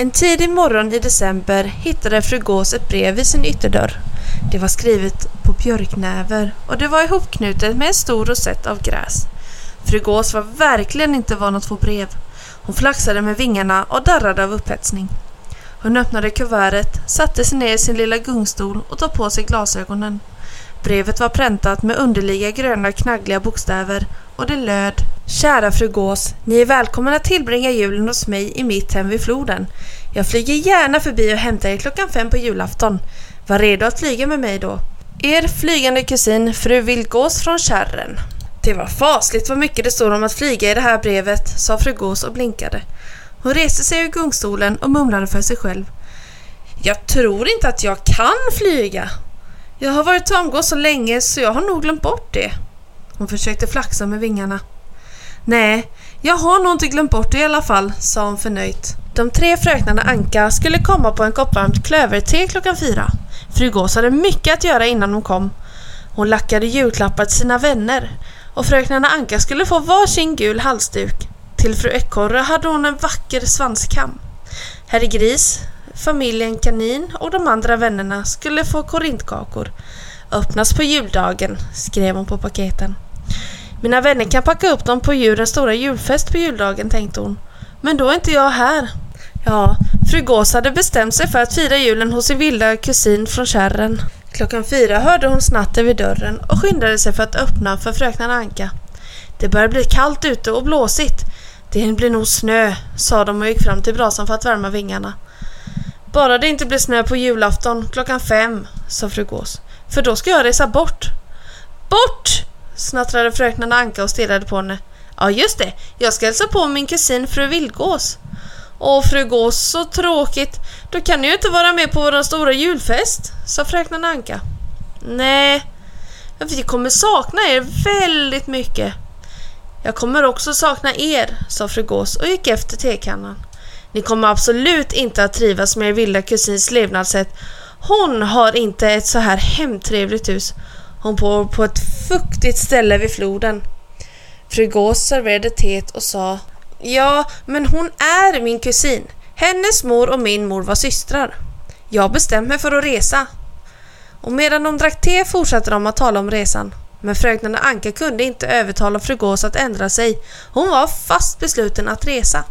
En tidig morgon i december hittade fru Gås ett brev vid sin ytterdörr. Det var skrivet på björknäver och det var ihopknutet med en stor rosett av gräs. Fru Gås var verkligen inte van att få brev. Hon flaxade med vingarna och darrade av upphetsning. Hon öppnade kuvertet, satte sig ner i sin lilla gungstol och tog på sig glasögonen. Brevet var präntat med underliga gröna knaggliga bokstäver och det löd Kära fru Gås, ni är välkomna att tillbringa julen hos mig i mitt hem vid floden. Jag flyger gärna förbi och hämtar er klockan fem på julafton. Var redo att flyga med mig då. Er flygande kusin fru Vildgås från Kärren. Det var fasligt vad mycket det står om att flyga i det här brevet, sa fru Gås och blinkade. Hon reste sig ur gungstolen och mumlade för sig själv. Jag tror inte att jag kan flyga. Jag har varit tamgås så länge så jag har nog glömt bort det. Hon försökte flaxa med vingarna. Nej, jag har nog inte glömt bort det i alla fall, sa hon förnöjt. De tre fröknarna Anka skulle komma på en kopp varmt klöverte klockan fyra. Fru Gås hade mycket att göra innan de kom. Hon lackade julklappar till sina vänner och fröknarna Anka skulle få varsin gul halsduk. Till fru Ekorre hade hon en vacker svanskam. Herr Gris, familjen Kanin och de andra vännerna skulle få korintkakor. Öppnas på juldagen, skrev hon på paketen. Mina vänner kan packa upp dem på djurens stora julfest på juldagen, tänkte hon. Men då är inte jag här. Ja, fru Gås hade bestämt sig för att fira julen hos sin vilda kusin från kärren. Klockan fyra hörde hon snatter vid dörren och skyndade sig för att öppna för fröknan Anka. Det börjar bli kallt ute och blåsigt. Det blir nog snö, sa de och gick fram till brasan för att värma vingarna. Bara det inte blir snö på julafton klockan fem, sa fru Gås. För då ska jag resa bort. Bort! Snattrade fröknarna Anka och stirrade på henne. Ja, just det. Jag ska hälsa på min kusin fru Vildgås. Åh, fru Gås, så tråkigt. Då kan ni ju inte vara med på vår stora julfest, sa fröknarna Anka. Nej, vi kommer sakna er väldigt mycket. Jag kommer också sakna er, sa fru Gås och gick efter tekannan. Ni kommer absolut inte att trivas med er vilda kusins levnadssätt. Hon har inte ett så här hemtrevligt hus. Hon bor på ett fuktigt ställe vid floden. Fru Gås serverade teet och sa Ja, men hon är min kusin. Hennes mor och min mor var systrar. Jag bestämmer mig för att resa. Och medan de drack te fortsatte de att tala om resan. Men fröknarna Anka kunde inte övertala fru Gås att ändra sig. Hon var fast besluten att resa.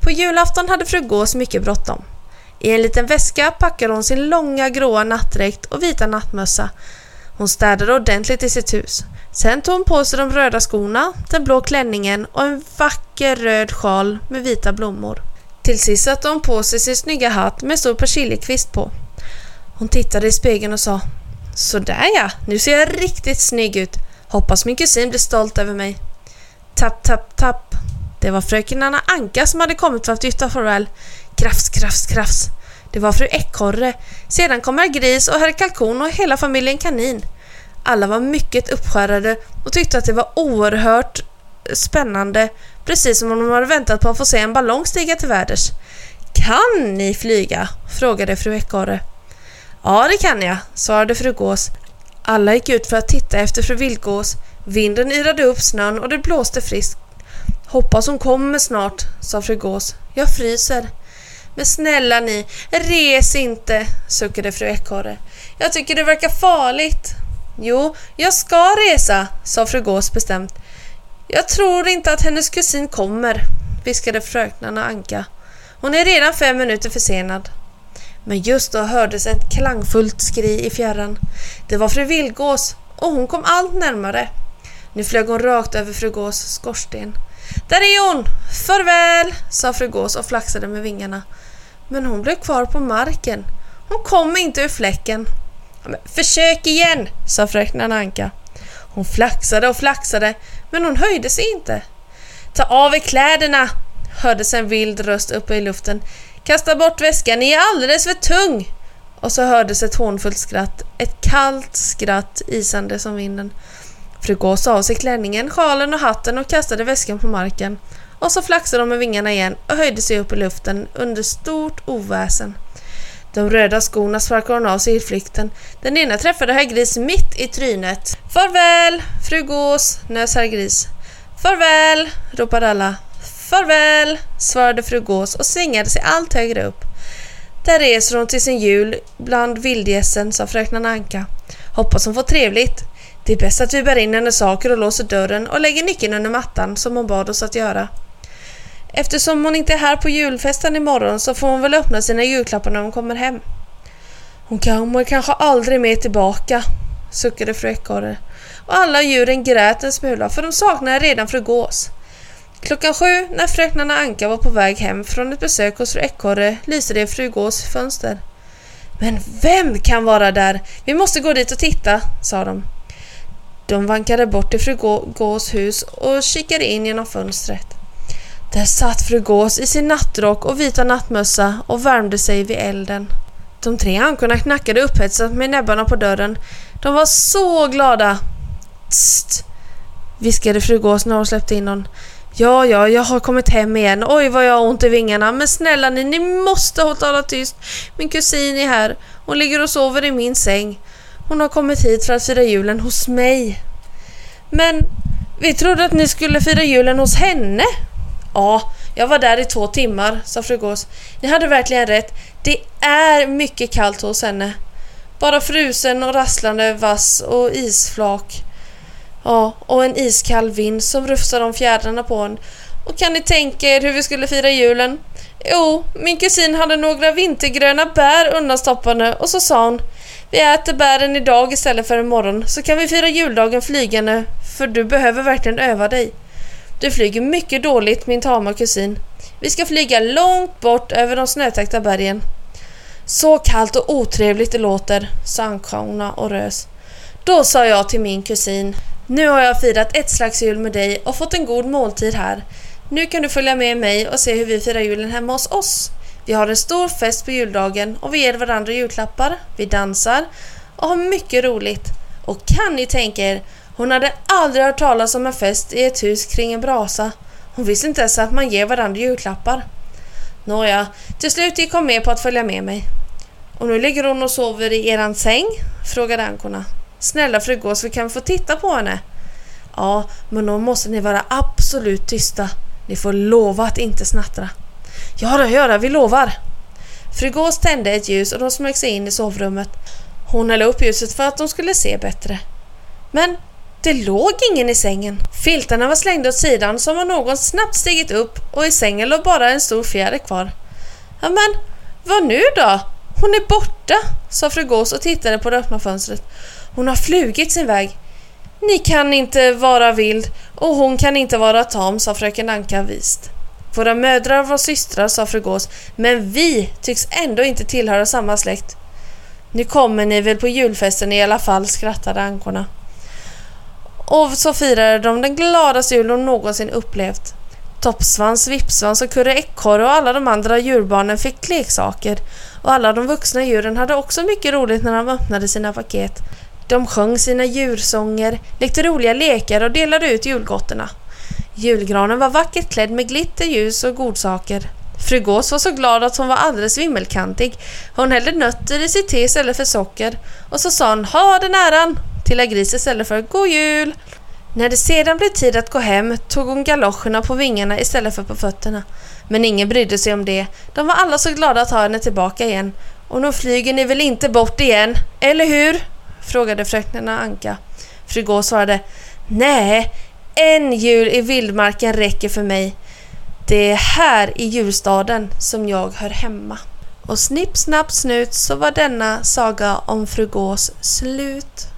På julafton hade fru Gås mycket bråttom. I en liten väska packade hon sin långa gråa nattdräkt och vita nattmössa. Hon städade ordentligt i sitt hus. Sen tog hon på sig de röda skorna, den blå klänningen och en vacker röd sjal med vita blommor. Till sist satte hon på sig sin snygga hatt med stor persiljekvist på. Hon tittade i spegeln och sa Sådär ja, nu ser jag riktigt snygg ut. Hoppas min kusin blir stolt över mig. Tapp, tapp, tapp. Det var fröken Anna Anka som hade kommit för att yttra farväl. Krafs, krafs, krafs. Det var fru Ekorre. Sedan kom herr Gris och herr Kalkon och hela familjen Kanin. Alla var mycket uppskärrade och tyckte att det var oerhört spännande, precis som om de hade väntat på att få se en ballong stiga till väders. Kan ni flyga? frågade fru Ekorre. Ja, det kan jag, svarade fru Gås. Alla gick ut för att titta efter fru Vildgås. Vinden yrade upp snön och det blåste friskt. Hoppas hon kommer snart, sa fru Gås. Jag fryser. Men snälla ni, res inte, suckade fru Ekorre. Jag tycker det verkar farligt. Jo, jag ska resa, sa fru Gås bestämt. Jag tror inte att hennes kusin kommer, viskade fröknarna Anka. Hon är redan fem minuter försenad. Men just då hördes ett klangfullt skri i fjärran. Det var fru Vildgås och hon kom allt närmare. Nu flög hon rakt över fru Gås skorsten. Där är hon! Farväl! sa fru Gås och flaxade med vingarna. Men hon blev kvar på marken. Hon kom inte ur fläcken. Försök igen, sa fröken Anka. Hon flaxade och flaxade, men hon höjde sig inte. Ta av er kläderna, hördes en vild röst uppe i luften. Kasta bort väskan, ni är alldeles för tung. och så hördes ett hånfullt skratt, ett kallt skratt isande som vinden. Fru Gås av sig klänningen, sjalen och hatten och kastade väskan på marken. Och så flaxade de med vingarna igen och höjde sig upp i luften under stort oväsen. De röda skorna sparkade hon av sig i flykten. Den ena träffade herr Gris mitt i trynet. Farväl, fru Gås, nös herr Gris. Farväl, ropade alla. Farväl, svarade fru Gås och svingade sig allt högre upp. Där reser hon till sin jul bland vildgässen, sa fröknarna Anka. Hoppas hon får trevligt. Det är bäst att vi bär in hennes saker och låser dörren och lägger nyckeln under mattan som hon bad oss att göra. Eftersom hon inte är här på julfesten imorgon så får hon väl öppna sina julklappar när hon kommer hem. Hon kommer kanske aldrig mer tillbaka, suckade fru Ekorre. Och alla djuren grät en smula för de saknade redan fru Gås. Klockan sju, när fröknarna Anka var på väg hem från ett besök hos fru Ekorre, lyste det i fru Gås fönster. Men vem kan vara där? Vi måste gå dit och titta, sa de. De vankade bort till fru Gås hus och kikade in genom fönstret. Där satt fru Gås i sin nattrock och vita nattmössa och värmde sig vid elden. De tre ankorna knackade upphetsat med näbbarna på dörren. De var så glada. Tst! viskade fru Gås när hon släppte in någon. Ja, ja, jag har kommit hem igen. Oj, vad jag har ont i vingarna. Men snälla ni, ni måste hålla tyst. Min kusin är här. Hon ligger och sover i min säng. Hon har kommit hit för att fira julen hos mig. Men vi trodde att ni skulle fira julen hos henne. Ja, jag var där i två timmar, sa fru Gås. Ni hade verkligen rätt. Det är mycket kallt hos henne. Bara frusen och rasslande vass och isflak. Ja, och en iskall vind som rufsar om fjädrarna på en. Och kan ni tänka er hur vi skulle fira julen? Jo, min kusin hade några vintergröna bär undanstoppade och så sa hon Vi äter bären idag istället för imorgon så kan vi fira juldagen flygande för du behöver verkligen öva dig. Du flyger mycket dåligt min tama kusin. Vi ska flyga långt bort över de snötäckta bergen. Så kallt och otrevligt det låter, sa Ankauna och rös. Då sa jag till min kusin nu har jag firat ett slags jul med dig och fått en god måltid här. Nu kan du följa med mig och se hur vi firar julen hemma hos oss. Vi har en stor fest på juldagen och vi ger varandra julklappar, vi dansar och har mycket roligt. Och kan ni tänka er, hon hade aldrig hört talas om en fest i ett hus kring en brasa. Hon visste inte ens att man ger varandra julklappar. Nåja, till slut gick hon med på att följa med mig. Och nu ligger hon och sover i eran säng? frågade ankorna. Snälla fru Gås, vi kan få titta på henne. Ja, men då måste ni vara absolut tysta. Ni får lova att inte snattra. Ja då, ja då, vi lovar. Fru Gås tände ett ljus och de smög sig in i sovrummet. Hon hällde upp ljuset för att de skulle se bättre. Men det låg ingen i sängen. Filtarna var slängda åt sidan som om någon snabbt stigit upp och i sängen låg bara en stor fjäder kvar. Ja men, vad nu då? Hon är borta, sa fru Gås och tittade på det öppna fönstret. Hon har flugit sin väg. Ni kan inte vara vild och hon kan inte vara tam, sa fröken Anka vist. Våra mödrar var systrar, sa fru Gås, men vi tycks ändå inte tillhöra samma släkt. Nu kommer ni väl på julfesten i alla fall, skrattade ankorna. Och så firade de den gladaste jul de någonsin upplevt. Toppsvans, Vippsvans och Kurre Ekorre och alla de andra djurbarnen fick leksaker. Och alla de vuxna djuren hade också mycket roligt när de öppnade sina paket. De sjöng sina djursånger, lekte roliga lekar och delade ut julgotterna. Julgranen var vackert klädd med glitter, ljus och godsaker. Fru Gås var så glad att hon var alldeles vimmelkantig. Hon hällde nötter i sitt te istället för socker och så sa hon ”Ha den äran” till Gris istället för ”God jul”. När det sedan blev tid att gå hem tog hon galoscherna på vingarna istället för på fötterna. Men ingen brydde sig om det. De var alla så glada att ha henne tillbaka igen. Och nu flyger ni väl inte bort igen, eller hur? frågade fröknarna Anka. Fru Gås svarade Nej, en jul i vildmarken räcker för mig. Det är här i julstaden som jag hör hemma. Och snipp, snapp, snut så var denna saga om fru Gås slut.